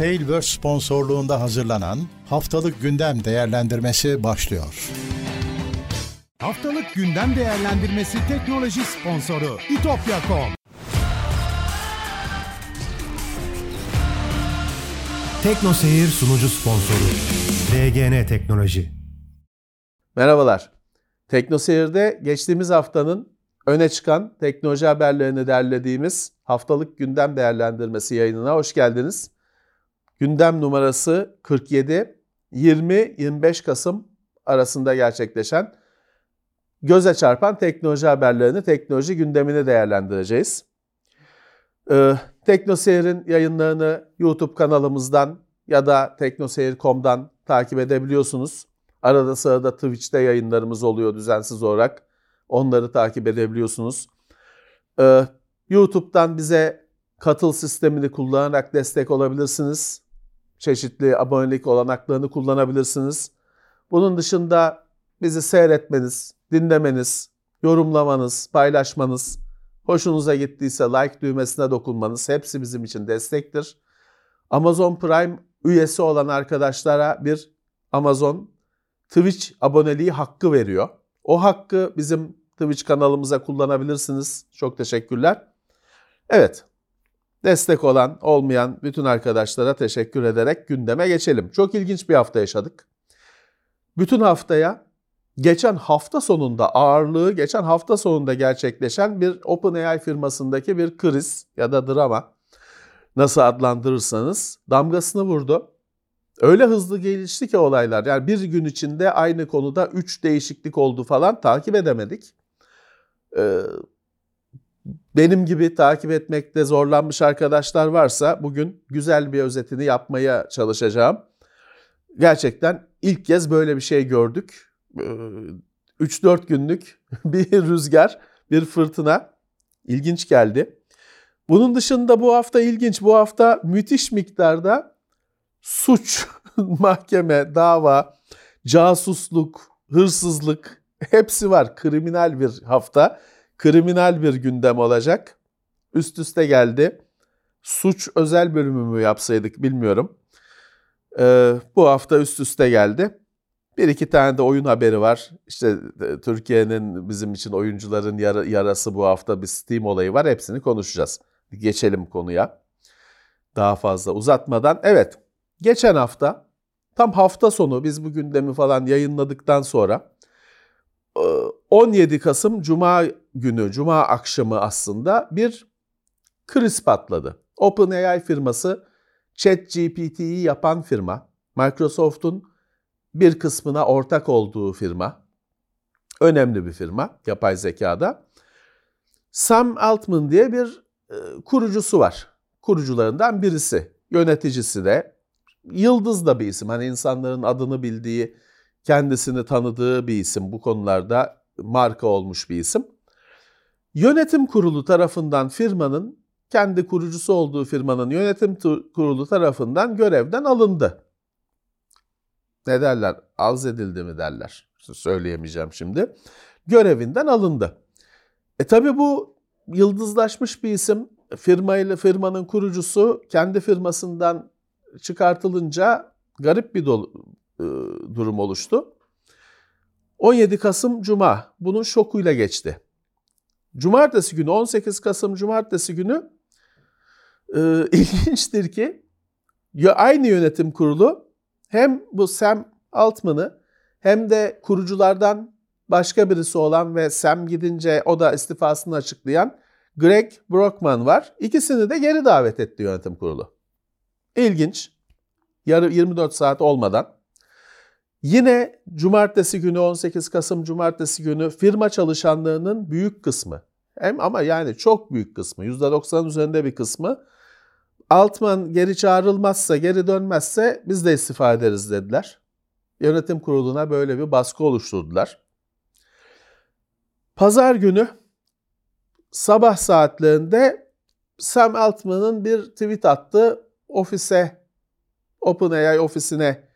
Tailverse sponsorluğunda hazırlanan Haftalık Gündem Değerlendirmesi başlıyor. Haftalık gündem değerlendirmesi teknoloji sponsoru itopya.com Tekno Seyir sunucu sponsoru DGN Teknoloji Merhabalar. Tekno Seyir'de geçtiğimiz haftanın öne çıkan teknoloji haberlerini derlediğimiz haftalık gündem değerlendirmesi yayınına hoş geldiniz. Gündem numarası 47, 20-25 Kasım arasında gerçekleşen göze çarpan teknoloji haberlerini, teknoloji gündemini değerlendireceğiz. Ee, TeknoSeyir'in yayınlarını YouTube kanalımızdan ya da teknoseyir.com'dan takip edebiliyorsunuz. Arada sırada Twitch'te yayınlarımız oluyor düzensiz olarak. Onları takip edebiliyorsunuz. Ee, YouTube'dan bize katıl sistemini kullanarak destek olabilirsiniz. Çeşitli abonelik olanaklarını kullanabilirsiniz. Bunun dışında bizi seyretmeniz, dinlemeniz, yorumlamanız, paylaşmanız, hoşunuza gittiyse like düğmesine dokunmanız hepsi bizim için destektir. Amazon Prime üyesi olan arkadaşlara bir Amazon Twitch aboneliği hakkı veriyor. O hakkı bizim Twitch kanalımıza kullanabilirsiniz. Çok teşekkürler. Evet, destek olan, olmayan bütün arkadaşlara teşekkür ederek gündeme geçelim. Çok ilginç bir hafta yaşadık. Bütün haftaya geçen hafta sonunda ağırlığı geçen hafta sonunda gerçekleşen bir OpenAI firmasındaki bir kriz ya da drama nasıl adlandırırsanız damgasını vurdu. Öyle hızlı gelişti ki olaylar. Yani bir gün içinde aynı konuda 3 değişiklik oldu falan takip edemedik. Ee, benim gibi takip etmekte zorlanmış arkadaşlar varsa bugün güzel bir özetini yapmaya çalışacağım. Gerçekten ilk kez böyle bir şey gördük. 3-4 günlük bir rüzgar, bir fırtına ilginç geldi. Bunun dışında bu hafta ilginç. Bu hafta müthiş miktarda suç, mahkeme, dava, casusluk, hırsızlık hepsi var. Kriminal bir hafta, kriminal bir gündem olacak. Üst üste geldi. Suç özel bölümü mü yapsaydık bilmiyorum. Ee, bu hafta üst üste geldi. Bir iki tane de oyun haberi var. İşte e, Türkiye'nin bizim için oyuncuların yara, yarası bu hafta bir Steam olayı var. Hepsini konuşacağız. Geçelim konuya. Daha fazla uzatmadan. Evet, geçen hafta tam hafta sonu biz bu gündemi falan yayınladıktan sonra 17 Kasım Cuma günü, Cuma akşamı aslında bir kriz patladı. OpenAI firması ChatGPT'yi yapan firma, Microsoft'un bir kısmına ortak olduğu firma, önemli bir firma yapay zekada. Sam Altman diye bir e, kurucusu var. Kurucularından birisi, yöneticisi de. Yıldız da bir isim. Hani insanların adını bildiği, kendisini tanıdığı bir isim. Bu konularda marka olmuş bir isim. Yönetim kurulu tarafından firmanın, kendi kurucusu olduğu firmanın yönetim kurulu tarafından görevden alındı ne derler? Alz edildi mi derler. Söyleyemeyeceğim şimdi. Görevinden alındı. E tabi bu yıldızlaşmış bir isim. Firmayla firmanın kurucusu kendi firmasından çıkartılınca garip bir dolu, e, durum oluştu. 17 Kasım Cuma bunun şokuyla geçti. Cumartesi günü 18 Kasım Cumartesi günü e, ilginçtir ki aynı yönetim kurulu hem bu Sam Altman'ı hem de kuruculardan başka birisi olan ve Sam gidince o da istifasını açıklayan Greg Brockman var. İkisini de geri davet etti yönetim kurulu. İlginç. Yarı 24 saat olmadan. Yine cumartesi günü 18 Kasım cumartesi günü firma çalışanlarının büyük kısmı hem ama yani çok büyük kısmı %90'ın üzerinde bir kısmı Altman geri çağrılmazsa, geri dönmezse biz de istifa ederiz dediler. Yönetim kuruluna böyle bir baskı oluşturdular. Pazar günü sabah saatlerinde Sam Altman'ın bir tweet attı. Ofise, OpenAI ofisine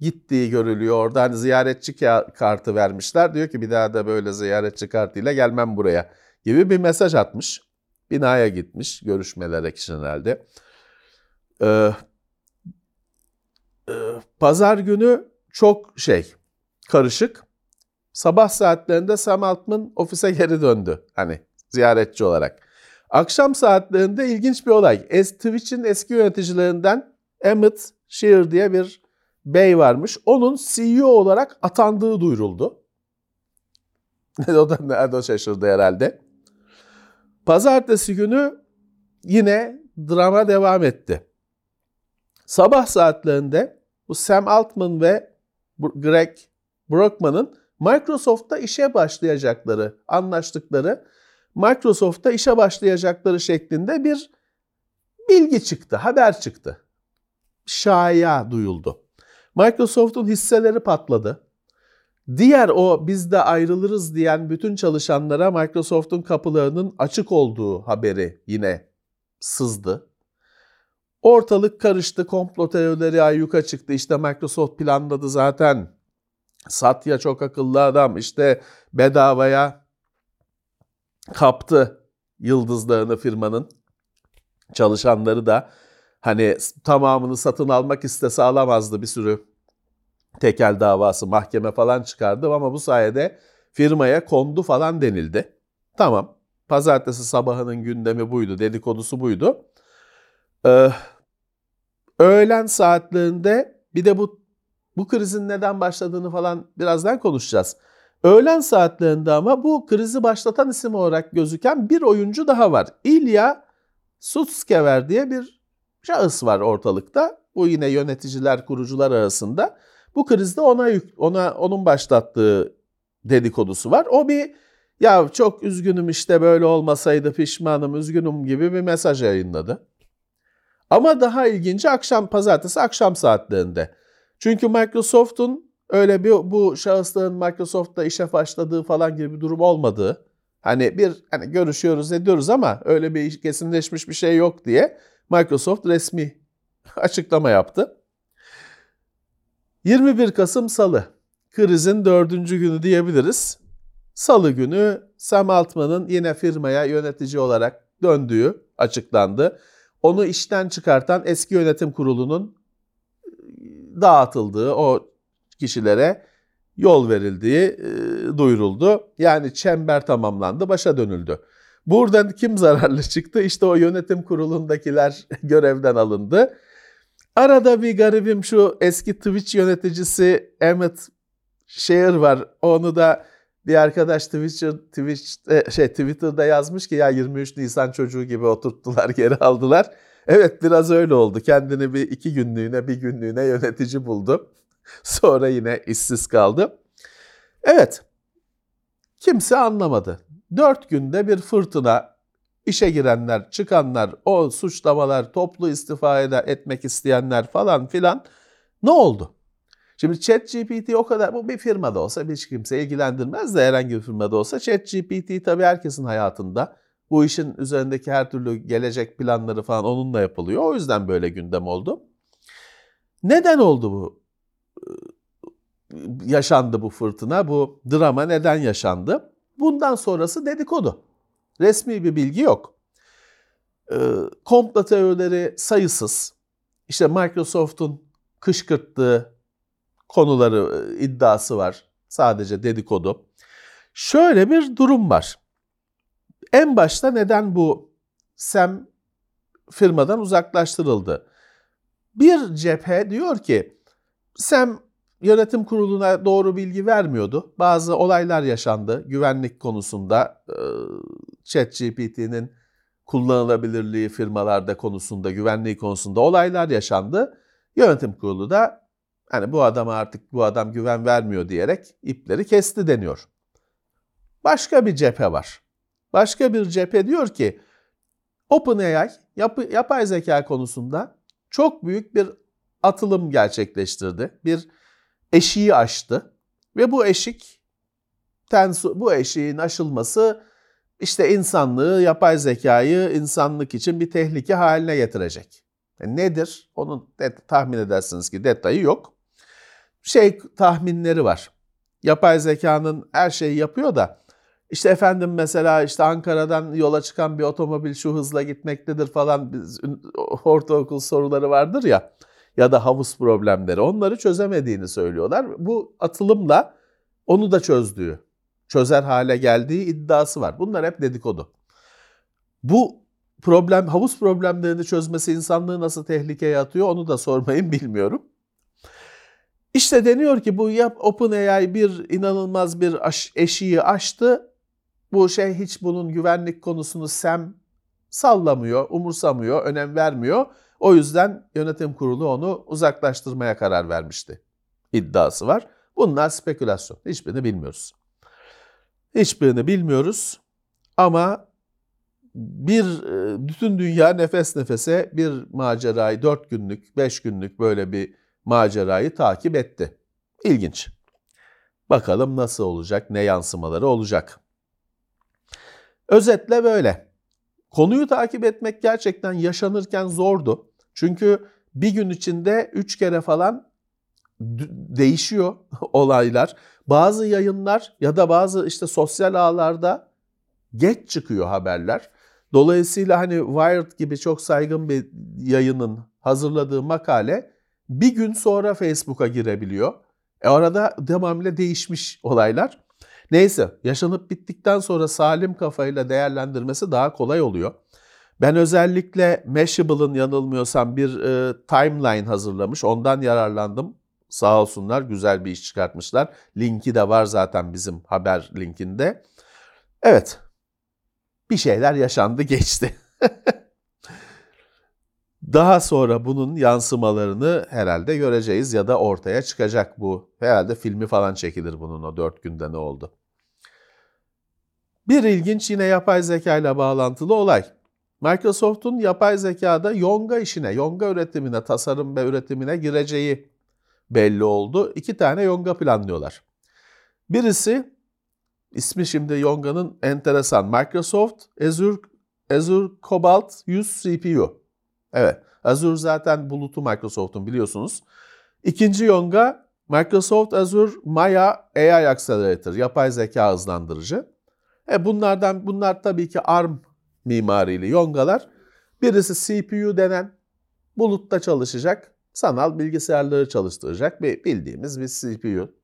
gittiği görülüyor. Oradan hani ziyaretçi kartı vermişler. Diyor ki bir daha da böyle ziyaretçi kartıyla gelmem buraya gibi bir mesaj atmış. Binaya gitmiş görüşmelere kişinin. Ee, e, pazar günü çok şey karışık. Sabah saatlerinde Sam Altman ofise geri döndü. Hani ziyaretçi olarak. Akşam saatlerinde ilginç bir olay. Es, Twitch'in eski yöneticilerinden Emmett Shear diye bir bey varmış. Onun CEO olarak atandığı duyuruldu. o da nerede şaşırdı herhalde. Pazartesi günü yine drama devam etti. Sabah saatlerinde bu Sam Altman ve Greg Brockman'ın Microsoft'ta işe başlayacakları, anlaştıkları, Microsoft'ta işe başlayacakları şeklinde bir bilgi çıktı, haber çıktı. Şaya duyuldu. Microsoft'un hisseleri patladı. Diğer o biz de ayrılırız diyen bütün çalışanlara Microsoft'un kapılarının açık olduğu haberi yine sızdı. Ortalık karıştı, komplo teorileri ayyuka çıktı. İşte Microsoft planladı zaten. Satya çok akıllı adam. İşte bedavaya kaptı yıldızlarını firmanın. Çalışanları da hani tamamını satın almak istese alamazdı bir sürü tekel davası, mahkeme falan çıkardı ama bu sayede firmaya kondu falan denildi. Tamam. Pazartesi sabahının gündemi buydu, dedikodusu buydu. Ee, öğlen saatlerinde bir de bu bu krizin neden başladığını falan birazdan konuşacağız. Öğlen saatlerinde ama bu krizi başlatan isim olarak gözüken bir oyuncu daha var. İlya Sutskever diye bir şahıs var ortalıkta. Bu yine yöneticiler, kurucular arasında. Bu krizde ona ona onun başlattığı dedikodusu var. O bir ya çok üzgünüm işte böyle olmasaydı pişmanım, üzgünüm gibi bir mesaj yayınladı. Ama daha ilginci akşam pazartesi akşam saatlerinde. Çünkü Microsoft'un öyle bir bu şahısların Microsoft'ta işe başladığı falan gibi bir durum olmadığı, hani bir hani görüşüyoruz ediyoruz ama öyle bir kesinleşmiş bir şey yok diye Microsoft resmi açıklama yaptı. 21 Kasım Salı, krizin dördüncü günü diyebiliriz. Salı günü Sam Altman'ın yine firmaya yönetici olarak döndüğü açıklandı. Onu işten çıkartan eski yönetim kurulunun dağıtıldığı o kişilere yol verildiği e, duyuruldu. Yani çember tamamlandı, başa dönüldü. Buradan kim zararlı çıktı? İşte o yönetim kurulundakiler görevden alındı. Arada bir garibim şu eski Twitch yöneticisi Emmett Shear var. Onu da bir arkadaş Twitter, Twitch, e, şey, Twitter'da yazmış ki ya 23 Nisan çocuğu gibi oturttular, geri aldılar. Evet biraz öyle oldu. Kendini bir iki günlüğüne, bir günlüğüne yönetici buldu. Sonra yine işsiz kaldı. Evet, kimse anlamadı. Dört günde bir fırtına, işe girenler, çıkanlar, o suçlamalar, toplu istifa etmek isteyenler falan filan ne oldu? Şimdi ChatGPT o kadar, bu bir firmada olsa hiç kimse ilgilendirmez de herhangi bir firmada olsa ChatGPT tabii herkesin hayatında. Bu işin üzerindeki her türlü gelecek planları falan onunla yapılıyor. O yüzden böyle gündem oldu. Neden oldu bu? Yaşandı bu fırtına, bu drama neden yaşandı? Bundan sonrası dedikodu. Resmi bir bilgi yok. Ee, komplo teorileri sayısız. İşte Microsoft'un kışkırttığı konuları iddiası var. Sadece dedikodu. Şöyle bir durum var. En başta neden bu Sam firmadan uzaklaştırıldı? Bir cephe diyor ki Sam yönetim kuruluna doğru bilgi vermiyordu. Bazı olaylar yaşandı güvenlik konusunda. ChatGPT'nin kullanılabilirliği firmalarda konusunda, güvenliği konusunda olaylar yaşandı. Yönetim kurulu da hani bu adama artık bu adam güven vermiyor diyerek ipleri kesti deniyor. Başka bir cephe var. Başka bir cephe diyor ki OpenAI yap, yapay zeka konusunda çok büyük bir atılım gerçekleştirdi. Bir eşiği aştı ve bu eşik bu eşiğin aşılması işte insanlığı, yapay zekayı insanlık için bir tehlike haline getirecek. E nedir? Onun tahmin edersiniz ki detayı yok. Şey tahminleri var. Yapay zekanın her şeyi yapıyor da işte efendim mesela işte Ankara'dan yola çıkan bir otomobil şu hızla gitmektedir falan biz, ortaokul soruları vardır ya. ya da havuz problemleri onları çözemediğini söylüyorlar. Bu atılımla onu da çözdüğü, çözer hale geldiği iddiası var. Bunlar hep dedikodu. Bu problem havuz problemlerini çözmesi insanlığı nasıl tehlikeye atıyor onu da sormayın bilmiyorum. İşte deniyor ki bu yap OpenAI bir inanılmaz bir aş, eşiği aştı. Bu şey hiç bunun güvenlik konusunu Sam sallamıyor, umursamıyor, önem vermiyor. O yüzden yönetim kurulu onu uzaklaştırmaya karar vermişti. İddiası var. Bunlar spekülasyon. Hiçbirini bilmiyoruz. Hiçbirini bilmiyoruz ama bir e, bütün dünya nefes nefese bir macerayı dört günlük, beş günlük böyle bir macerayı takip etti. İlginç. Bakalım nasıl olacak, ne yansımaları olacak. Özetle böyle. Konuyu takip etmek gerçekten yaşanırken zordu. Çünkü bir gün içinde üç kere falan değişiyor olaylar. Bazı yayınlar ya da bazı işte sosyal ağlarda geç çıkıyor haberler. Dolayısıyla hani Wired gibi çok saygın bir yayının hazırladığı makale bir gün sonra Facebook'a girebiliyor. E arada devamlı değişmiş olaylar. Neyse yaşanıp bittikten sonra salim kafayla değerlendirmesi daha kolay oluyor. Ben özellikle Mashable'ın yanılmıyorsam bir e, timeline hazırlamış. Ondan yararlandım. Sağ olsunlar güzel bir iş çıkartmışlar. Linki de var zaten bizim haber linkinde. Evet bir şeyler yaşandı geçti. Daha sonra bunun yansımalarını herhalde göreceğiz ya da ortaya çıkacak bu. Herhalde filmi falan çekilir bunun o dört günde ne oldu. Bir ilginç yine yapay zeka ile bağlantılı olay. Microsoft'un yapay zekada Yonga işine, Yonga üretimine, tasarım ve üretimine gireceği belli oldu. İki tane Yonga planlıyorlar. Birisi, ismi şimdi Yonga'nın enteresan, Microsoft Azure, Azure Cobalt 100 CPU. Evet, Azure zaten bulutu Microsoft'un biliyorsunuz. İkinci Yonga, Microsoft Azure Maya AI Accelerator, yapay zeka hızlandırıcı. E bunlardan bunlar tabii ki ARM mimarili yongalar. Birisi CPU denen bulutta çalışacak, sanal bilgisayarları çalıştıracak bir bildiğimiz bir CPU.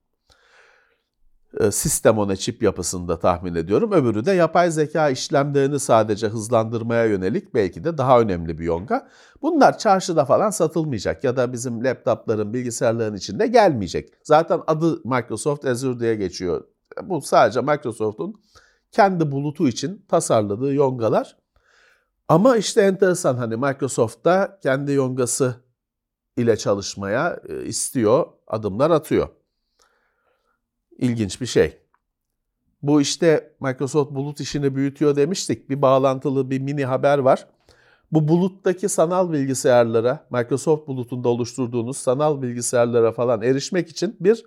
E, sistem ona çip yapısında tahmin ediyorum. Öbürü de yapay zeka işlemlerini sadece hızlandırmaya yönelik belki de daha önemli bir yonga. Bunlar çarşıda falan satılmayacak ya da bizim laptopların, bilgisayarların içinde gelmeyecek. Zaten adı Microsoft Azure diye geçiyor. Bu sadece Microsoft'un kendi bulutu için tasarladığı yongalar. Ama işte enteresan hani Microsoft da kendi yongası ile çalışmaya e, istiyor, adımlar atıyor. İlginç bir şey. Bu işte Microsoft bulut işini büyütüyor demiştik. Bir bağlantılı bir mini haber var. Bu buluttaki sanal bilgisayarlara, Microsoft bulutunda oluşturduğunuz sanal bilgisayarlara falan erişmek için bir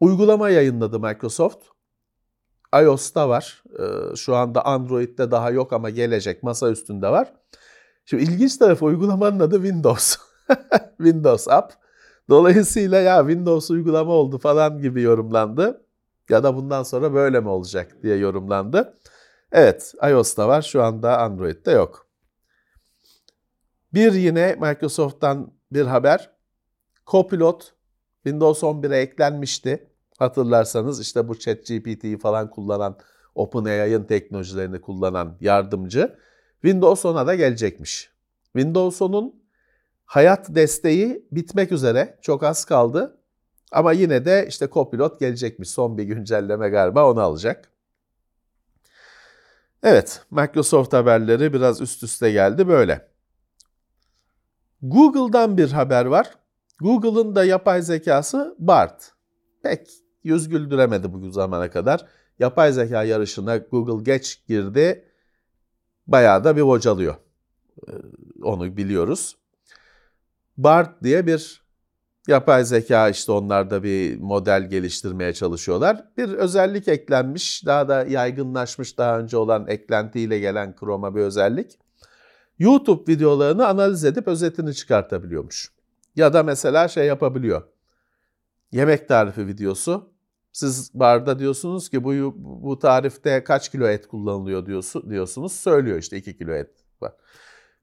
uygulama yayınladı Microsoft iOS'ta var. Ee, şu anda Android'de daha yok ama gelecek masa üstünde var. Şimdi ilginç tarafı uygulamanın adı Windows. Windows App. Dolayısıyla ya Windows uygulama oldu falan gibi yorumlandı. Ya da bundan sonra böyle mi olacak diye yorumlandı. Evet iOS'ta var şu anda Android'de yok. Bir yine Microsoft'tan bir haber. Copilot Windows 11'e eklenmişti. Hatırlarsanız işte bu ChatGPT'yi falan kullanan, OpenAI'ın teknolojilerini kullanan yardımcı Windows 10'a da gelecekmiş. Windows 10'un hayat desteği bitmek üzere. Çok az kaldı. Ama yine de işte Copilot gelecekmiş. Son bir güncelleme galiba onu alacak. Evet, Microsoft haberleri biraz üst üste geldi böyle. Google'dan bir haber var. Google'ın da yapay zekası BART. Pek yüz güldüremedi bu zamana kadar. Yapay zeka yarışına Google geç girdi. Bayağı da bir bocalıyor. Ee, onu biliyoruz. BART diye bir yapay zeka işte onlar da bir model geliştirmeye çalışıyorlar. Bir özellik eklenmiş, daha da yaygınlaşmış daha önce olan eklentiyle gelen Chrome'a bir özellik. YouTube videolarını analiz edip özetini çıkartabiliyormuş. Ya da mesela şey yapabiliyor. Yemek tarifi videosu siz barda diyorsunuz ki bu bu tarifte kaç kilo et kullanılıyor diyorsunuz. Söylüyor işte 2 kilo et var.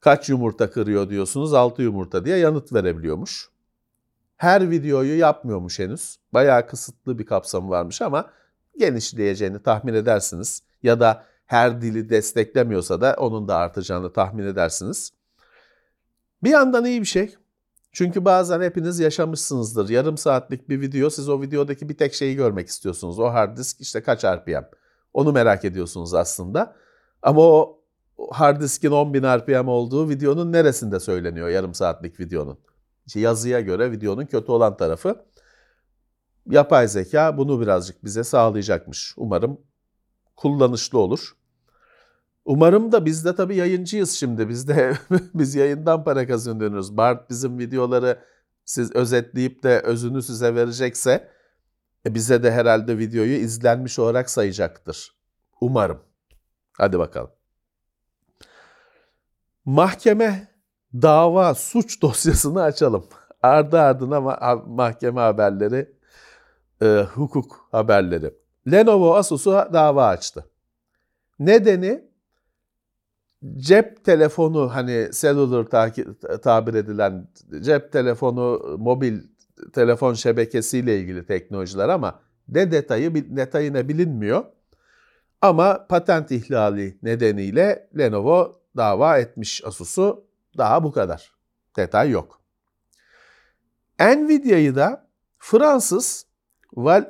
Kaç yumurta kırıyor diyorsunuz? 6 yumurta diye yanıt verebiliyormuş. Her videoyu yapmıyormuş henüz. Bayağı kısıtlı bir kapsamı varmış ama genişleyeceğini tahmin edersiniz. Ya da her dili desteklemiyorsa da onun da artacağını tahmin edersiniz. Bir yandan iyi bir şey. Çünkü bazen hepiniz yaşamışsınızdır. Yarım saatlik bir video, siz o videodaki bir tek şeyi görmek istiyorsunuz. O hard disk işte kaç RPM. Onu merak ediyorsunuz aslında. Ama o hard diskin 10.000 RPM olduğu videonun neresinde söyleniyor yarım saatlik videonun? İşte yazıya göre videonun kötü olan tarafı. Yapay zeka bunu birazcık bize sağlayacakmış. Umarım kullanışlı olur. Umarım da biz de tabii yayıncıyız şimdi. Biz de biz yayından para kazanıyoruz. Bart bizim videoları siz özetleyip de özünü size verecekse e bize de herhalde videoyu izlenmiş olarak sayacaktır. Umarım. Hadi bakalım. Mahkeme dava suç dosyasını açalım. Ardı ardına ma- mahkeme haberleri, e, hukuk haberleri. Lenovo Asus'u dava açtı. Nedeni cep telefonu hani cellular tabir edilen cep telefonu mobil telefon şebekesiyle ilgili teknolojiler ama ne detayı detayına bilinmiyor. Ama patent ihlali nedeniyle Lenovo dava etmiş Asus'u daha bu kadar. Detay yok. Nvidia'yı da Fransız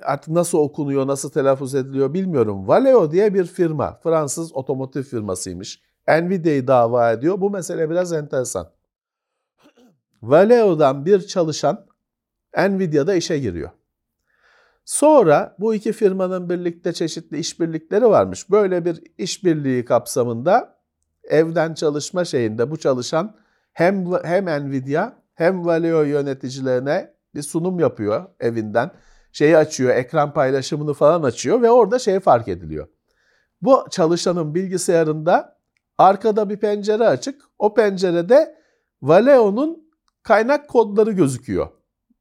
artık nasıl okunuyor, nasıl telaffuz ediliyor bilmiyorum. Valeo diye bir firma, Fransız otomotiv firmasıymış. Nvidia'yı dava ediyor. Bu mesele biraz enteresan. Valeo'dan bir çalışan Nvidia'da işe giriyor. Sonra bu iki firmanın birlikte çeşitli işbirlikleri varmış. Böyle bir işbirliği kapsamında evden çalışma şeyinde bu çalışan hem hem Nvidia hem Valeo yöneticilerine bir sunum yapıyor evinden. Şeyi açıyor, ekran paylaşımını falan açıyor ve orada şey fark ediliyor. Bu çalışanın bilgisayarında arkada bir pencere açık. O pencerede Valeo'nun kaynak kodları gözüküyor.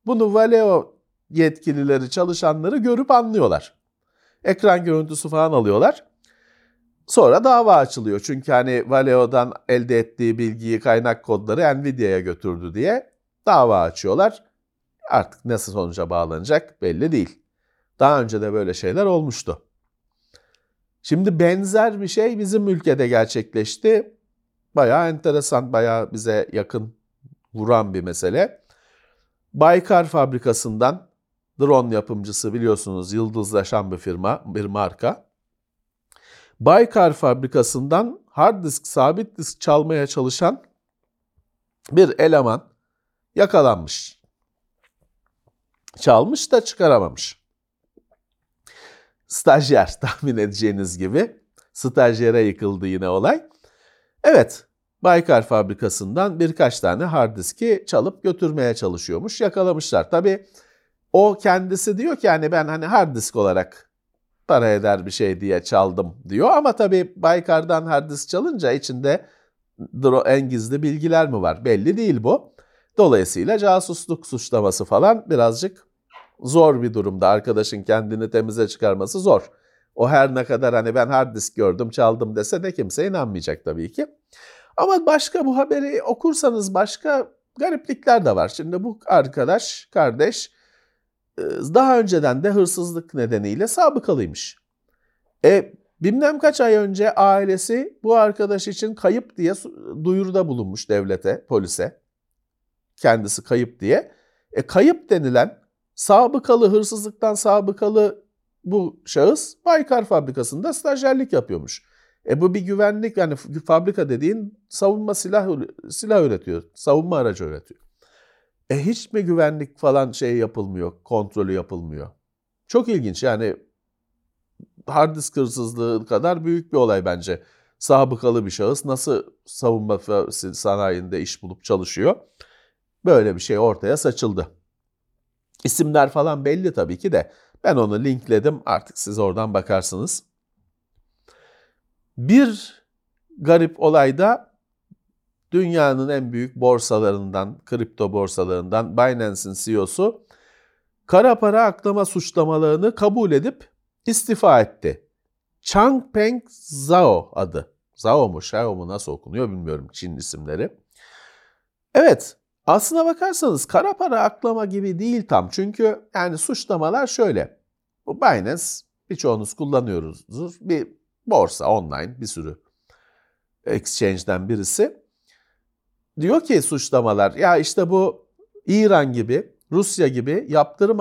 Bunu Valeo yetkilileri, çalışanları görüp anlıyorlar. Ekran görüntüsü falan alıyorlar. Sonra dava açılıyor. Çünkü hani Valeo'dan elde ettiği bilgiyi, kaynak kodları Nvidia'ya götürdü diye dava açıyorlar. Artık nasıl sonuca bağlanacak belli değil. Daha önce de böyle şeyler olmuştu. Şimdi benzer bir şey bizim ülkede gerçekleşti. Bayağı enteresan, bayağı bize yakın vuran bir mesele. Baykar fabrikasından drone yapımcısı biliyorsunuz yıldızlaşan bir firma, bir marka. Baykar fabrikasından hard disk, sabit disk çalmaya çalışan bir eleman yakalanmış. Çalmış da çıkaramamış. Stajyer tahmin edeceğiniz gibi. Stajyere yıkıldı yine olay. Evet, Baykar fabrikasından birkaç tane hard diski çalıp götürmeye çalışıyormuş. Yakalamışlar. Tabii o kendisi diyor ki yani ben hani hard disk olarak para eder bir şey diye çaldım diyor. Ama tabii Baykar'dan hard disk çalınca içinde en gizli bilgiler mi var? Belli değil bu. Dolayısıyla casusluk suçlaması falan birazcık zor bir durumda. Arkadaşın kendini temize çıkarması zor. O her ne kadar hani ben hard disk gördüm çaldım dese de kimse inanmayacak tabii ki. Ama başka bu haberi okursanız başka gariplikler de var. Şimdi bu arkadaş, kardeş daha önceden de hırsızlık nedeniyle sabıkalıymış. E bilmem kaç ay önce ailesi bu arkadaş için kayıp diye duyuruda bulunmuş devlete, polise. Kendisi kayıp diye. E kayıp denilen sabıkalı hırsızlıktan sabıkalı bu şahıs Baykar fabrikasında stajyerlik yapıyormuş. E bu bir güvenlik yani fabrika dediğin savunma silah silah üretiyor. Savunma aracı üretiyor. E hiç mi güvenlik falan şey yapılmıyor, kontrolü yapılmıyor? Çok ilginç yani hard disk hırsızlığı kadar büyük bir olay bence. Sabıkalı bir şahıs nasıl savunma sanayinde iş bulup çalışıyor? Böyle bir şey ortaya saçıldı. İsimler falan belli tabii ki de ben onu linkledim artık siz oradan bakarsınız. Bir garip olay da dünyanın en büyük borsalarından, kripto borsalarından Binance'in CEO'su kara para aklama suçlamalarını kabul edip istifa etti. Changpeng Zhao adı. Zhao mu, Xiao mu nasıl okunuyor bilmiyorum Çin isimleri. Evet, aslına bakarsanız kara para aklama gibi değil tam. Çünkü yani suçlamalar şöyle. Bu Binance birçoğunuz kullanıyoruzdur. Bir borsa online bir sürü exchange'den birisi. Diyor ki suçlamalar ya işte bu İran gibi, Rusya gibi yaptırım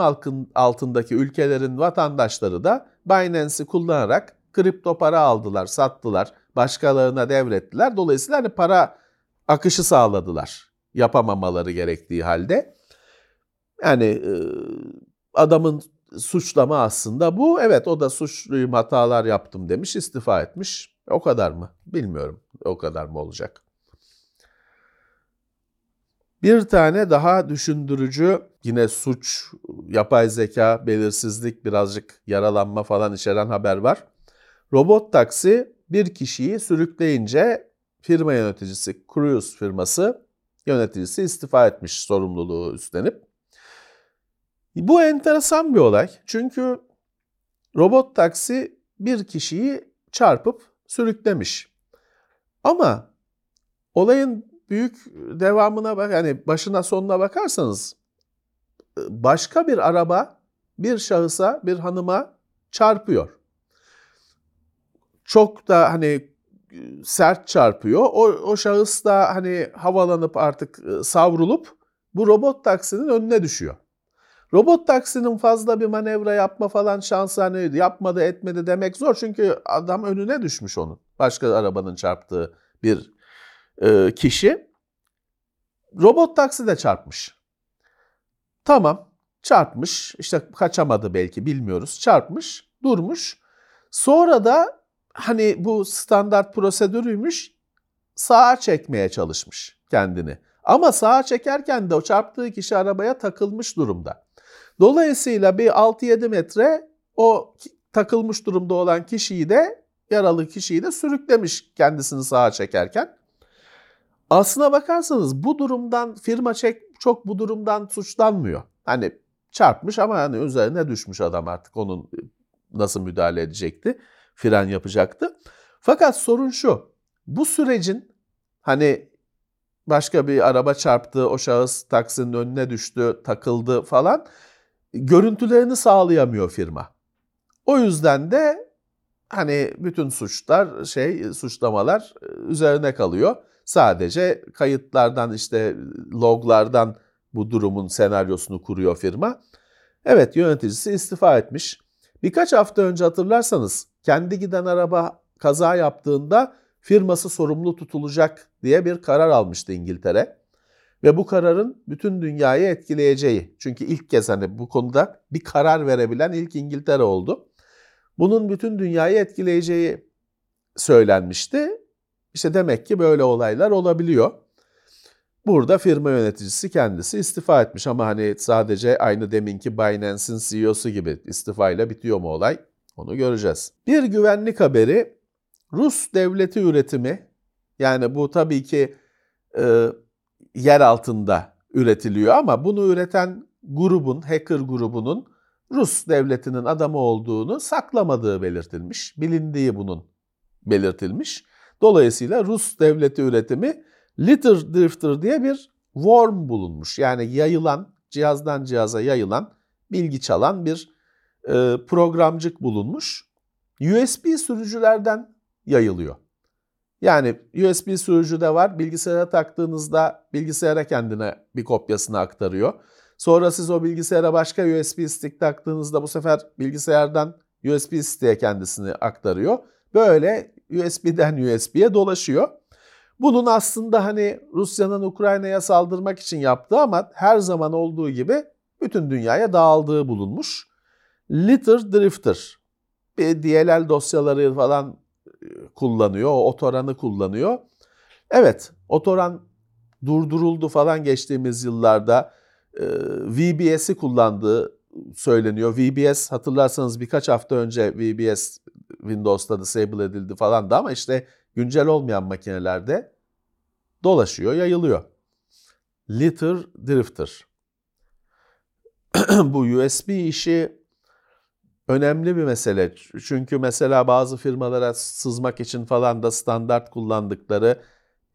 altındaki ülkelerin vatandaşları da Binance'i kullanarak kripto para aldılar, sattılar, başkalarına devrettiler. Dolayısıyla hani para akışı sağladılar yapamamaları gerektiği halde. Yani adamın suçlama aslında bu. Evet o da suçluyum hatalar yaptım demiş istifa etmiş. O kadar mı? Bilmiyorum. O kadar mı olacak? Bir tane daha düşündürücü yine suç, yapay zeka, belirsizlik, birazcık yaralanma falan içeren haber var. Robot taksi bir kişiyi sürükleyince firma yöneticisi, Cruise firması yöneticisi istifa etmiş sorumluluğu üstlenip. Bu enteresan bir olay. Çünkü robot taksi bir kişiyi çarpıp sürüklemiş. Ama olayın büyük devamına bak yani başına sonuna bakarsanız başka bir araba bir şahısa, bir hanıma çarpıyor. Çok da hani sert çarpıyor. O, o şahıs da hani havalanıp artık savrulup bu robot taksinin önüne düşüyor. Robot taksinin fazla bir manevra yapma falan şansı hani yapmadı etmedi demek zor. Çünkü adam önüne düşmüş onun. Başka arabanın çarptığı bir e, kişi. Robot taksi de çarpmış. Tamam çarpmış işte kaçamadı belki bilmiyoruz çarpmış durmuş. Sonra da hani bu standart prosedürüymüş sağa çekmeye çalışmış kendini. Ama sağa çekerken de o çarptığı kişi arabaya takılmış durumda. Dolayısıyla bir 6-7 metre o takılmış durumda olan kişiyi de yaralı kişiyi de sürüklemiş kendisini sağa çekerken. Aslına bakarsanız bu durumdan firma çek çok bu durumdan suçlanmıyor. Hani çarpmış ama hani üzerine düşmüş adam artık onun nasıl müdahale edecekti? Fren yapacaktı. Fakat sorun şu. Bu sürecin hani başka bir araba çarptı, o şahıs taksinin önüne düştü, takıldı falan görüntülerini sağlayamıyor firma. O yüzden de hani bütün suçlar şey suçlamalar e, üzerine kalıyor. Sadece kayıtlardan işte loglardan bu durumun senaryosunu kuruyor firma. Evet yöneticisi istifa etmiş. Birkaç hafta önce hatırlarsanız kendi giden araba kaza yaptığında firması sorumlu tutulacak diye bir karar almıştı İngiltere. Ve bu kararın bütün dünyayı etkileyeceği. Çünkü ilk kez hani bu konuda bir karar verebilen ilk İngiltere oldu. Bunun bütün dünyayı etkileyeceği söylenmişti. İşte demek ki böyle olaylar olabiliyor. Burada firma yöneticisi kendisi istifa etmiş ama hani sadece aynı deminki Binance'in CEO'su gibi istifayla bitiyor mu olay? Onu göreceğiz. Bir güvenlik haberi Rus devleti üretimi yani bu tabii ki e, yer altında üretiliyor ama bunu üreten grubun, hacker grubunun Rus devletinin adamı olduğunu saklamadığı belirtilmiş. Bilindiği bunun belirtilmiş. Dolayısıyla Rus devleti üretimi Litter Drifter diye bir worm bulunmuş. Yani yayılan, cihazdan cihaza yayılan, bilgi çalan bir e, programcık bulunmuş. USB sürücülerden yayılıyor. Yani USB sürücü de var. Bilgisayara taktığınızda bilgisayara kendine bir kopyasını aktarıyor. Sonra siz o bilgisayara başka USB stick taktığınızda bu sefer bilgisayardan USB stick'e kendisini aktarıyor. Böyle USB'den USB'ye dolaşıyor. Bunun aslında hani Rusya'nın Ukrayna'ya saldırmak için yaptığı ama her zaman olduğu gibi bütün dünyaya dağıldığı bulunmuş. Litter Drifter bir DLL dosyaları falan kullanıyor, o otoranı kullanıyor. Evet, otoran durduruldu falan geçtiğimiz yıllarda e, VBS'i kullandığı söyleniyor. VBS hatırlarsanız birkaç hafta önce VBS Windows'ta disable edildi falan da ama işte güncel olmayan makinelerde dolaşıyor, yayılıyor. Litter Drifter. Bu USB işi önemli bir mesele. Çünkü mesela bazı firmalara sızmak için falan da standart kullandıkları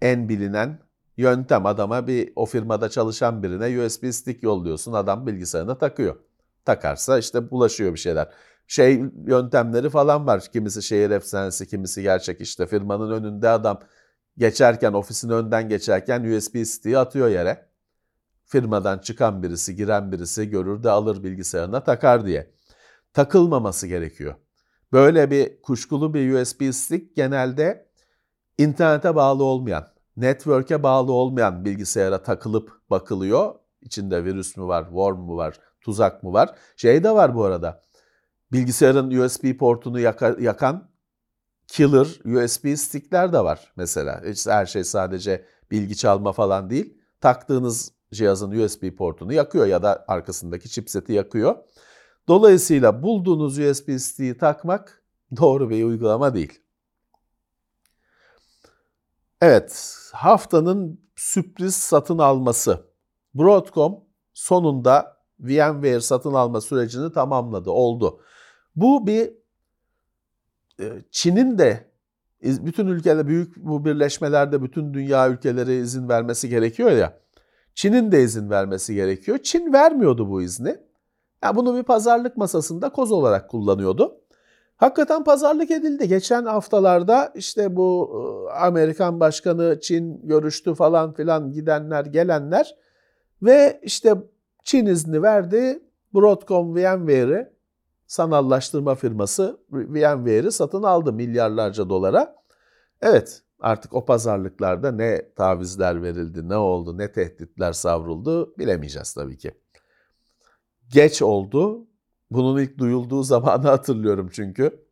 en bilinen yöntem adama bir o firmada çalışan birine USB stick yolluyorsun adam bilgisayarına takıyor. Takarsa işte bulaşıyor bir şeyler. Şey yöntemleri falan var. Kimisi şehir efsanesi, kimisi gerçek işte firmanın önünde adam geçerken ofisin önden geçerken USB stick'i atıyor yere. Firmadan çıkan birisi, giren birisi görür de alır bilgisayarına takar diye. Takılmaması gerekiyor. Böyle bir kuşkulu bir USB stick genelde internete bağlı olmayan, network'e bağlı olmayan bilgisayara takılıp bakılıyor. İçinde virüs mü var, worm mu var, tuzak mı var? Şey de var bu arada. Bilgisayarın USB portunu yakan killer USB stickler de var mesela. Hiç her şey sadece bilgi çalma falan değil. Taktığınız cihazın USB portunu yakıyor ya da arkasındaki chipseti yakıyor. Dolayısıyla bulduğunuz USB stick'i takmak doğru bir uygulama değil. Evet, haftanın sürpriz satın alması. Broadcom sonunda VMware satın alma sürecini tamamladı, oldu. Bu bir e, Çin'in de bütün ülkeler büyük bu birleşmelerde bütün dünya ülkeleri izin vermesi gerekiyor ya. Çin'in de izin vermesi gerekiyor. Çin vermiyordu bu izni. Yani bunu bir pazarlık masasında koz olarak kullanıyordu. Hakikaten pazarlık edildi. Geçen haftalarda işte bu e, Amerikan Başkanı Çin görüştü falan filan gidenler gelenler ve işte Çin izni verdi. Broadcom VMware'i sanallaştırma firması VMware'i satın aldı milyarlarca dolara. Evet artık o pazarlıklarda ne tavizler verildi, ne oldu, ne tehditler savruldu bilemeyeceğiz tabii ki. Geç oldu. Bunun ilk duyulduğu zamanı hatırlıyorum çünkü.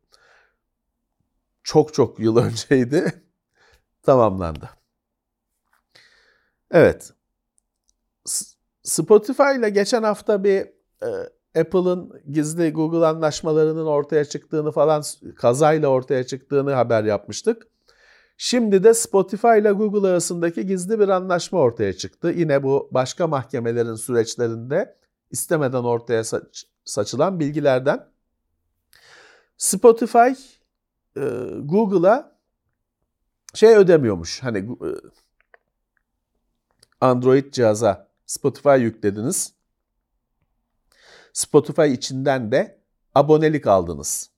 Çok çok yıl önceydi. Tamamlandı. Evet. Spotify ile geçen hafta bir e, Apple'ın gizli Google anlaşmalarının ortaya çıktığını falan kazayla ortaya çıktığını haber yapmıştık. Şimdi de Spotify ile Google arasındaki gizli bir anlaşma ortaya çıktı. Yine bu başka mahkemelerin süreçlerinde istemeden ortaya saç, saçılan bilgilerden. Spotify e, Google'a şey ödemiyormuş. Hani e, Android cihaza Spotify yüklediniz. Spotify içinden de abonelik aldınız.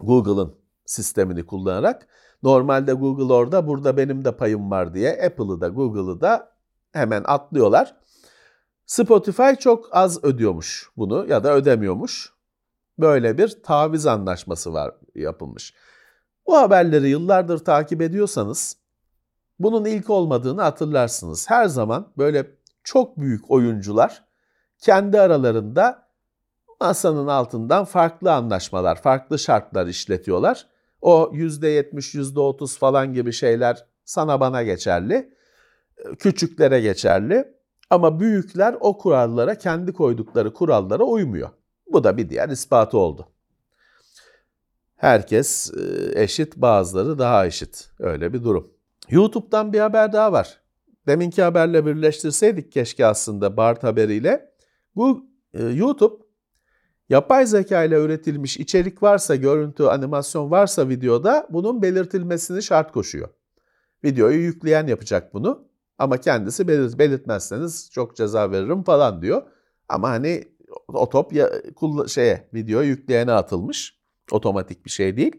Google'ın sistemini kullanarak. Normalde Google orada burada benim de payım var diye Apple'ı da Google'ı da hemen atlıyorlar. Spotify çok az ödüyormuş bunu ya da ödemiyormuş. Böyle bir taviz anlaşması var yapılmış. Bu haberleri yıllardır takip ediyorsanız bunun ilk olmadığını hatırlarsınız. Her zaman böyle çok büyük oyuncular kendi aralarında masanın altından farklı anlaşmalar, farklı şartlar işletiyorlar. O %70, %30 falan gibi şeyler sana bana geçerli, küçüklere geçerli. Ama büyükler o kurallara, kendi koydukları kurallara uymuyor. Bu da bir diğer ispatı oldu. Herkes eşit, bazıları daha eşit. Öyle bir durum. YouTube'dan bir haber daha var. Deminki haberle birleştirseydik keşke aslında BART haberiyle. Bu e, YouTube yapay zeka ile üretilmiş içerik varsa, görüntü, animasyon varsa videoda bunun belirtilmesini şart koşuyor. Videoyu yükleyen yapacak bunu. Ama kendisi belirt, belirtmezseniz çok ceza veririm falan diyor. Ama hani o top şeye video yükleyene atılmış. Otomatik bir şey değil.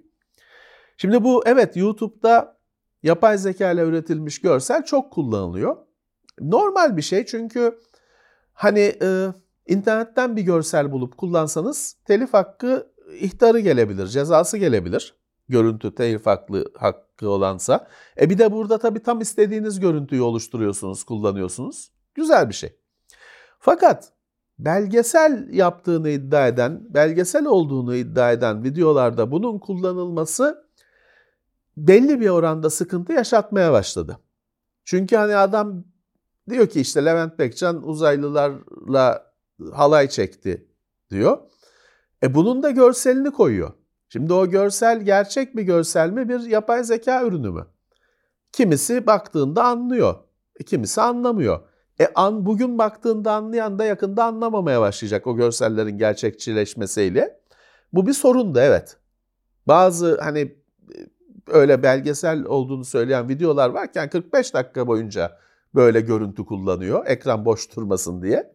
Şimdi bu evet YouTube'da yapay zeka ile üretilmiş görsel çok kullanılıyor. Normal bir şey çünkü hani e, internetten bir görsel bulup kullansanız telif hakkı ihtarı gelebilir, cezası gelebilir görüntü telif haklı, hakkı olansa. E bir de burada tabii tam istediğiniz görüntüyü oluşturuyorsunuz, kullanıyorsunuz. Güzel bir şey. Fakat belgesel yaptığını iddia eden, belgesel olduğunu iddia eden videolarda bunun kullanılması belli bir oranda sıkıntı yaşatmaya başladı. Çünkü hani adam diyor ki işte Levent Bekcan uzaylılarla halay çekti diyor. E bunun da görselini koyuyor. Şimdi o görsel gerçek bir görsel mi bir yapay zeka ürünü mü? Kimisi baktığında anlıyor, e, kimisi anlamıyor. E an bugün baktığında anlayan da yakında anlamamaya başlayacak o görsellerin gerçekçileşmesiyle. Bu bir sorun da evet. Bazı hani öyle belgesel olduğunu söyleyen videolar varken 45 dakika boyunca böyle görüntü kullanıyor. Ekran boş durmasın diye.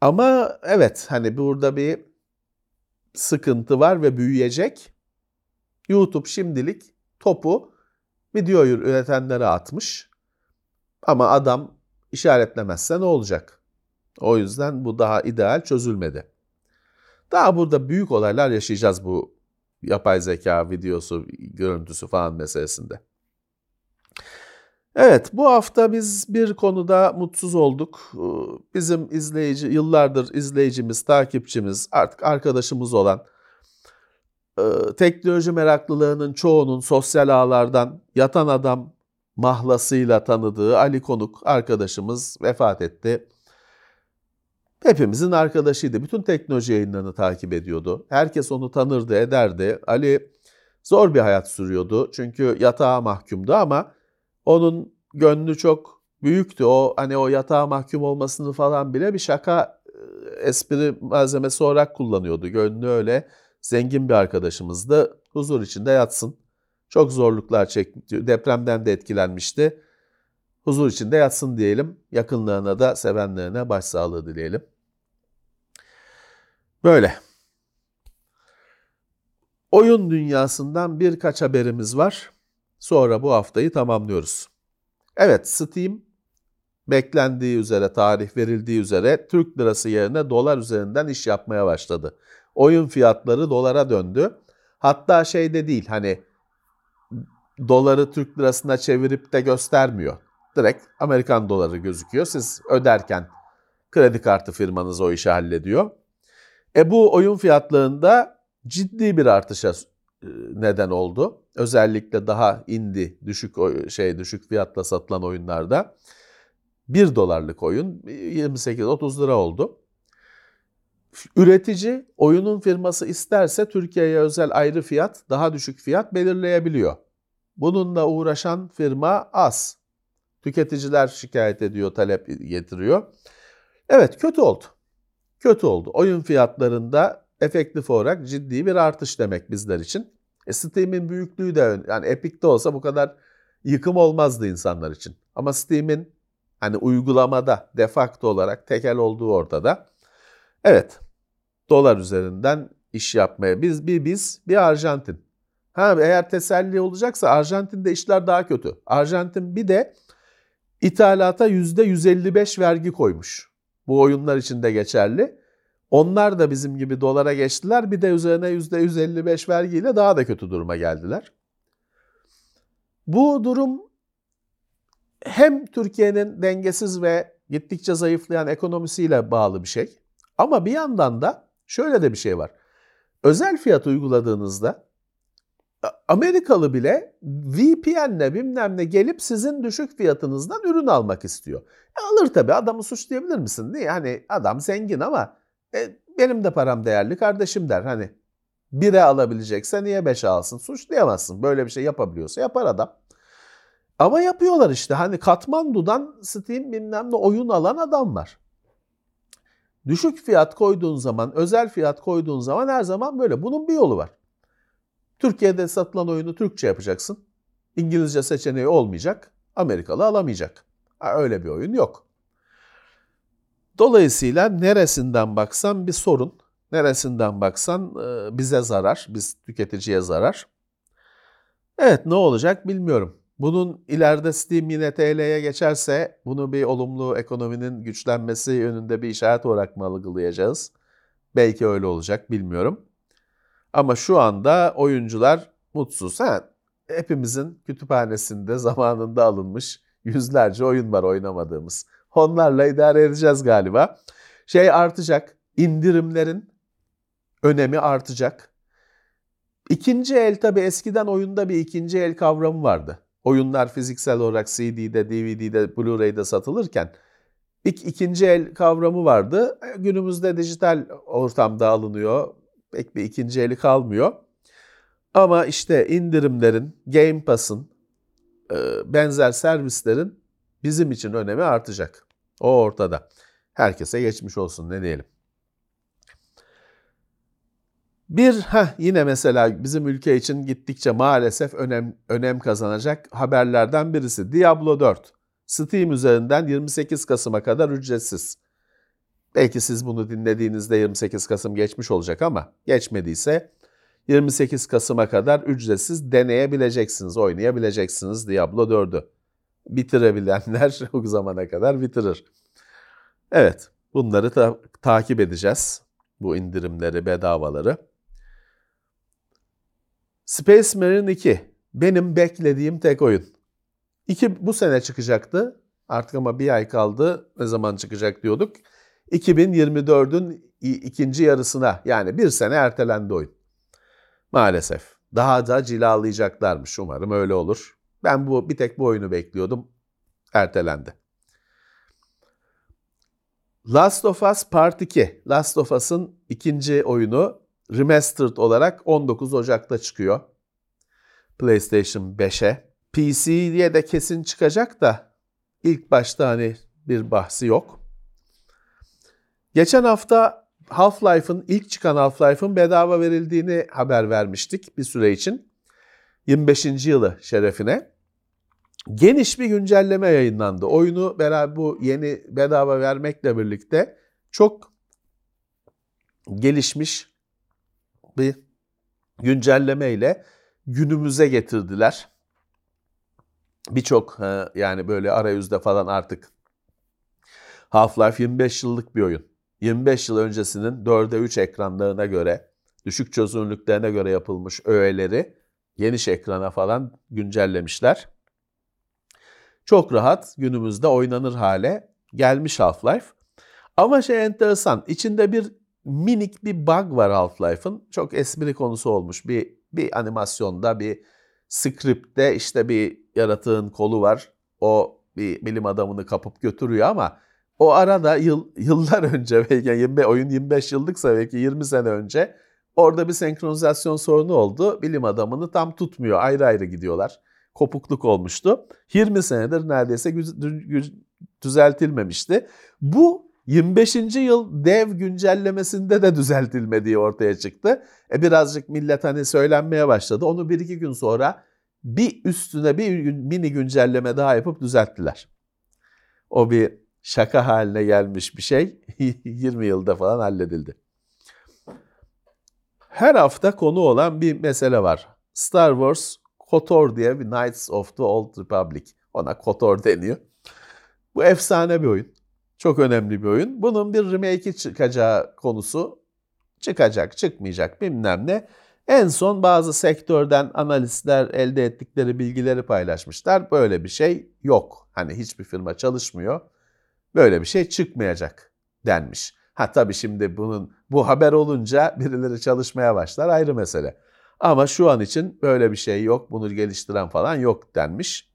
Ama evet hani burada bir sıkıntı var ve büyüyecek. YouTube şimdilik topu videoyu üretenlere atmış. Ama adam işaretlemezse ne olacak? O yüzden bu daha ideal çözülmedi. Daha burada büyük olaylar yaşayacağız bu yapay zeka videosu, görüntüsü falan meselesinde. Evet, bu hafta biz bir konuda mutsuz olduk. Bizim izleyici, yıllardır izleyicimiz, takipçimiz, artık arkadaşımız olan teknoloji meraklılığının çoğunun sosyal ağlardan yatan adam mahlasıyla tanıdığı Ali Konuk arkadaşımız vefat etti. Hepimizin arkadaşıydı. Bütün teknoloji yayınlarını takip ediyordu. Herkes onu tanırdı, ederdi. Ali zor bir hayat sürüyordu. Çünkü yatağa mahkumdu ama onun gönlü çok büyüktü. O hani o yatağa mahkum olmasını falan bile bir şaka espri malzemesi olarak kullanıyordu. Gönlü öyle zengin bir arkadaşımızdı. Huzur içinde yatsın. Çok zorluklar çekti. Depremden de etkilenmişti. Huzur içinde yatsın diyelim. Yakınlarına da sevenlerine başsağlığı dileyelim. Böyle. Oyun dünyasından birkaç haberimiz var. Sonra bu haftayı tamamlıyoruz. Evet, Steam beklendiği üzere, tarih verildiği üzere Türk lirası yerine dolar üzerinden iş yapmaya başladı. Oyun fiyatları dolara döndü. Hatta şey de değil hani doları Türk lirasına çevirip de göstermiyor. Direkt Amerikan doları gözüküyor. Siz öderken kredi kartı firmanız o işi hallediyor. E bu oyun fiyatlarında ciddi bir artışa e, neden oldu. Özellikle daha indi düşük şey düşük fiyatla satılan oyunlarda 1 dolarlık oyun 28-30 lira oldu. Üretici oyunun firması isterse Türkiye'ye özel ayrı fiyat, daha düşük fiyat belirleyebiliyor. Bununla uğraşan firma az. Tüketiciler şikayet ediyor, talep getiriyor. Evet kötü oldu. Kötü oldu. Oyun fiyatlarında efektif olarak ciddi bir artış demek bizler için. E, Steam'in büyüklüğü de yani Epic'te olsa bu kadar yıkım olmazdı insanlar için. Ama Steam'in hani uygulamada defakto olarak tekel olduğu ortada. Evet, dolar üzerinden iş yapmaya biz bir biz bir Arjantin. Ha eğer teselli olacaksa Arjantin'de işler daha kötü. Arjantin bir de ithalata %155 vergi koymuş. Bu oyunlar için de geçerli. Onlar da bizim gibi dolara geçtiler. Bir de üzerine %155 vergiyle daha da kötü duruma geldiler. Bu durum hem Türkiye'nin dengesiz ve gittikçe zayıflayan ekonomisiyle bağlı bir şey. Ama bir yandan da şöyle de bir şey var. Özel fiyat uyguladığınızda Amerikalı bile VPN'le bilmem ne gelip sizin düşük fiyatınızdan ürün almak istiyor. E alır tabii adamı suçlayabilir misin? Niye? Hani adam zengin ama e, benim de param değerli kardeşim der. Hani bire alabilecekse niye beşe alsın? Suçlayamazsın. Böyle bir şey yapabiliyorsa yapar adam. Ama yapıyorlar işte. Hani Katmandu'dan Steam bilmem ne oyun alan adam var. Düşük fiyat koyduğun zaman, özel fiyat koyduğun zaman her zaman böyle. Bunun bir yolu var. Türkiye'de satılan oyunu Türkçe yapacaksın. İngilizce seçeneği olmayacak. Amerikalı alamayacak. Öyle bir oyun yok. Dolayısıyla neresinden baksan bir sorun. Neresinden baksan e, bize zarar, biz tüketiciye zarar. Evet ne olacak bilmiyorum. Bunun ileride Steam yine TL'ye geçerse bunu bir olumlu ekonominin güçlenmesi yönünde bir işaret olarak mı algılayacağız? Belki öyle olacak bilmiyorum. Ama şu anda oyuncular mutsuz. Ha, hepimizin kütüphanesinde zamanında alınmış yüzlerce oyun var oynamadığımız. Onlarla idare edeceğiz galiba. Şey artacak, indirimlerin önemi artacak. İkinci el tabi eskiden oyunda bir ikinci el kavramı vardı. Oyunlar fiziksel olarak CD'de, DVD'de, Blu-ray'de satılırken ilk ikinci el kavramı vardı. Günümüzde dijital ortamda alınıyor. Pek bir ikinci eli kalmıyor. Ama işte indirimlerin, Game Pass'ın, e, benzer servislerin bizim için önemi artacak. O ortada. Herkese geçmiş olsun ne diyelim. Bir ha yine mesela bizim ülke için gittikçe maalesef önem önem kazanacak haberlerden birisi Diablo 4. Steam üzerinden 28 Kasım'a kadar ücretsiz. Belki siz bunu dinlediğinizde 28 Kasım geçmiş olacak ama geçmediyse 28 Kasım'a kadar ücretsiz deneyebileceksiniz, oynayabileceksiniz Diablo 4'ü. Bitirebilenler o zamana kadar bitirir. Evet, bunları ta- takip edeceğiz. Bu indirimleri, bedavaları. Space Marine 2 benim beklediğim tek oyun. İki bu sene çıkacaktı. Artık ama bir ay kaldı. Ne zaman çıkacak diyorduk. 2024'ün ikinci yarısına yani bir sene ertelendi oyun. Maalesef. Daha da cilalayacaklarmış. Umarım öyle olur. Ben bu bir tek bu oyunu bekliyordum. Ertelendi. Last of Us Part 2. Last of Us'ın ikinci oyunu remastered olarak 19 Ocak'ta çıkıyor. PlayStation 5'e. PC'ye de kesin çıkacak da ilk başta hani bir bahsi yok. Geçen hafta Half-Life'ın ilk çıkan Half-Life'ın bedava verildiğini haber vermiştik bir süre için. 25. yılı şerefine. Geniş bir güncelleme yayınlandı. Oyunu beraber bu yeni bedava vermekle birlikte çok gelişmiş bir güncelleme ile günümüze getirdiler. Birçok yani böyle arayüzde falan artık Half-Life 25 yıllık bir oyun. 25 yıl öncesinin 4'e 3 ekranlarına göre, düşük çözünürlüklerine göre yapılmış öğeleri geniş ekrana falan güncellemişler. Çok rahat günümüzde oynanır hale gelmiş Half-Life. Ama şey enteresan, içinde bir minik bir bug var Half-Life'ın. Çok espri konusu olmuş. Bir, bir animasyonda, bir script'te işte bir yaratığın kolu var. O bir bilim adamını kapıp götürüyor ama o arada yıl, yıllar önce belki 20, oyun 25 yıllıksa belki 20 sene önce orada bir senkronizasyon sorunu oldu. Bilim adamını tam tutmuyor. Ayrı ayrı gidiyorlar. Kopukluk olmuştu. 20 senedir neredeyse düzeltilmemişti. Bu 25. yıl dev güncellemesinde de düzeltilmediği ortaya çıktı. E birazcık millet hani söylenmeye başladı. Onu bir iki gün sonra bir üstüne bir mini güncelleme daha yapıp düzelttiler. O bir şaka haline gelmiş bir şey 20 yılda falan halledildi. Her hafta konu olan bir mesele var. Star Wars KOTOR diye bir Knights of the Old Republic. Ona KOTOR deniyor. Bu efsane bir oyun. Çok önemli bir oyun. Bunun bir remake'i çıkacağı konusu çıkacak, çıkmayacak bilmem ne. En son bazı sektörden analistler elde ettikleri bilgileri paylaşmışlar. Böyle bir şey yok. Hani hiçbir firma çalışmıyor. Böyle bir şey çıkmayacak denmiş. Ha tabii şimdi bunun bu haber olunca birileri çalışmaya başlar ayrı mesele. Ama şu an için böyle bir şey yok, bunu geliştiren falan yok denmiş.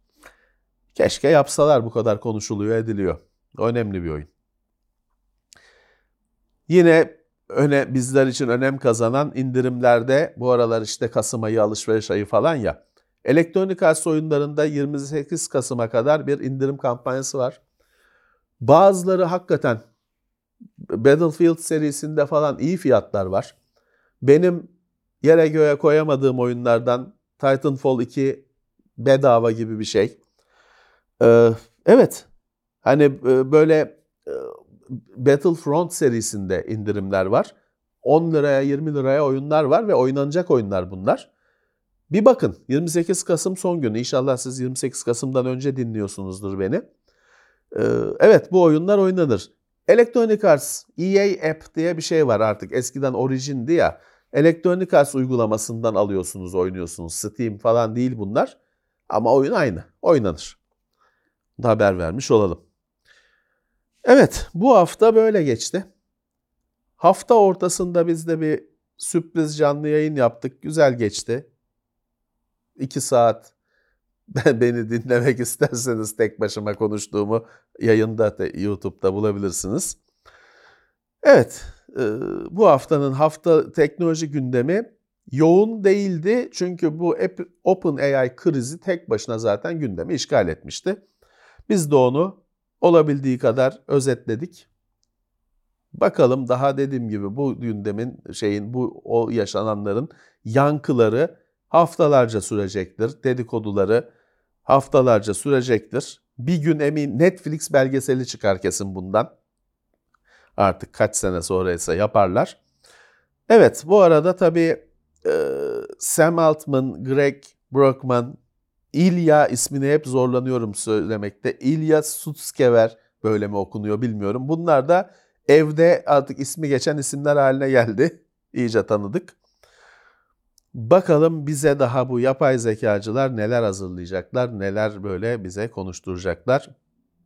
Keşke yapsalar bu kadar konuşuluyor, ediliyor. Önemli bir oyun. Yine öne bizler için önem kazanan indirimlerde bu aralar işte Kasım ayı alışveriş ayı falan ya. Elektronik arsa oyunlarında 28 Kasım'a kadar bir indirim kampanyası var. Bazıları hakikaten Battlefield serisinde falan iyi fiyatlar var. Benim yere göğe koyamadığım oyunlardan Titanfall 2 bedava gibi bir şey. Ee, evet. Hani e, böyle e, Battlefront serisinde indirimler var. 10 liraya 20 liraya oyunlar var ve oynanacak oyunlar bunlar. Bir bakın 28 Kasım son günü. İnşallah siz 28 Kasım'dan önce dinliyorsunuzdur beni. Ee, evet bu oyunlar oynanır. Electronic Arts EA App diye bir şey var artık. Eskiden Origin'di ya. Electronic Arts uygulamasından alıyorsunuz, oynuyorsunuz. Steam falan değil bunlar. Ama oyun aynı. Oynanır. Da haber vermiş olalım. Evet, bu hafta böyle geçti. Hafta ortasında biz de bir sürpriz canlı yayın yaptık. Güzel geçti. İki saat beni dinlemek isterseniz tek başıma konuştuğumu yayında da YouTube'da bulabilirsiniz. Evet, bu haftanın hafta teknoloji gündemi yoğun değildi. Çünkü bu Open AI krizi tek başına zaten gündemi işgal etmişti. Biz de onu olabildiği kadar özetledik. Bakalım daha dediğim gibi bu gündemin şeyin bu o yaşananların yankıları haftalarca sürecektir. Dedikoduları haftalarca sürecektir. Bir gün emin Netflix belgeseli çıkar kesin bundan. Artık kaç sene sonra ise yaparlar. Evet bu arada tabii e, Sam Altman, Greg Brockman, İlya ismini hep zorlanıyorum söylemekte. İlya Sutskever böyle mi okunuyor bilmiyorum. Bunlar da evde artık ismi geçen isimler haline geldi. İyice tanıdık. Bakalım bize daha bu yapay zekacılar neler hazırlayacaklar, neler böyle bize konuşturacaklar.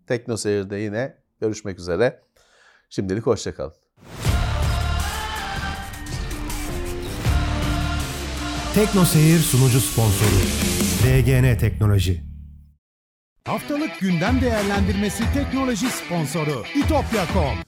Tekno Seyir'de yine görüşmek üzere. Şimdilik hoşçakalın. Tekno Seyir sunucu sponsoru DGN Teknoloji. Haftalık gündem değerlendirmesi teknoloji sponsoru itopya.com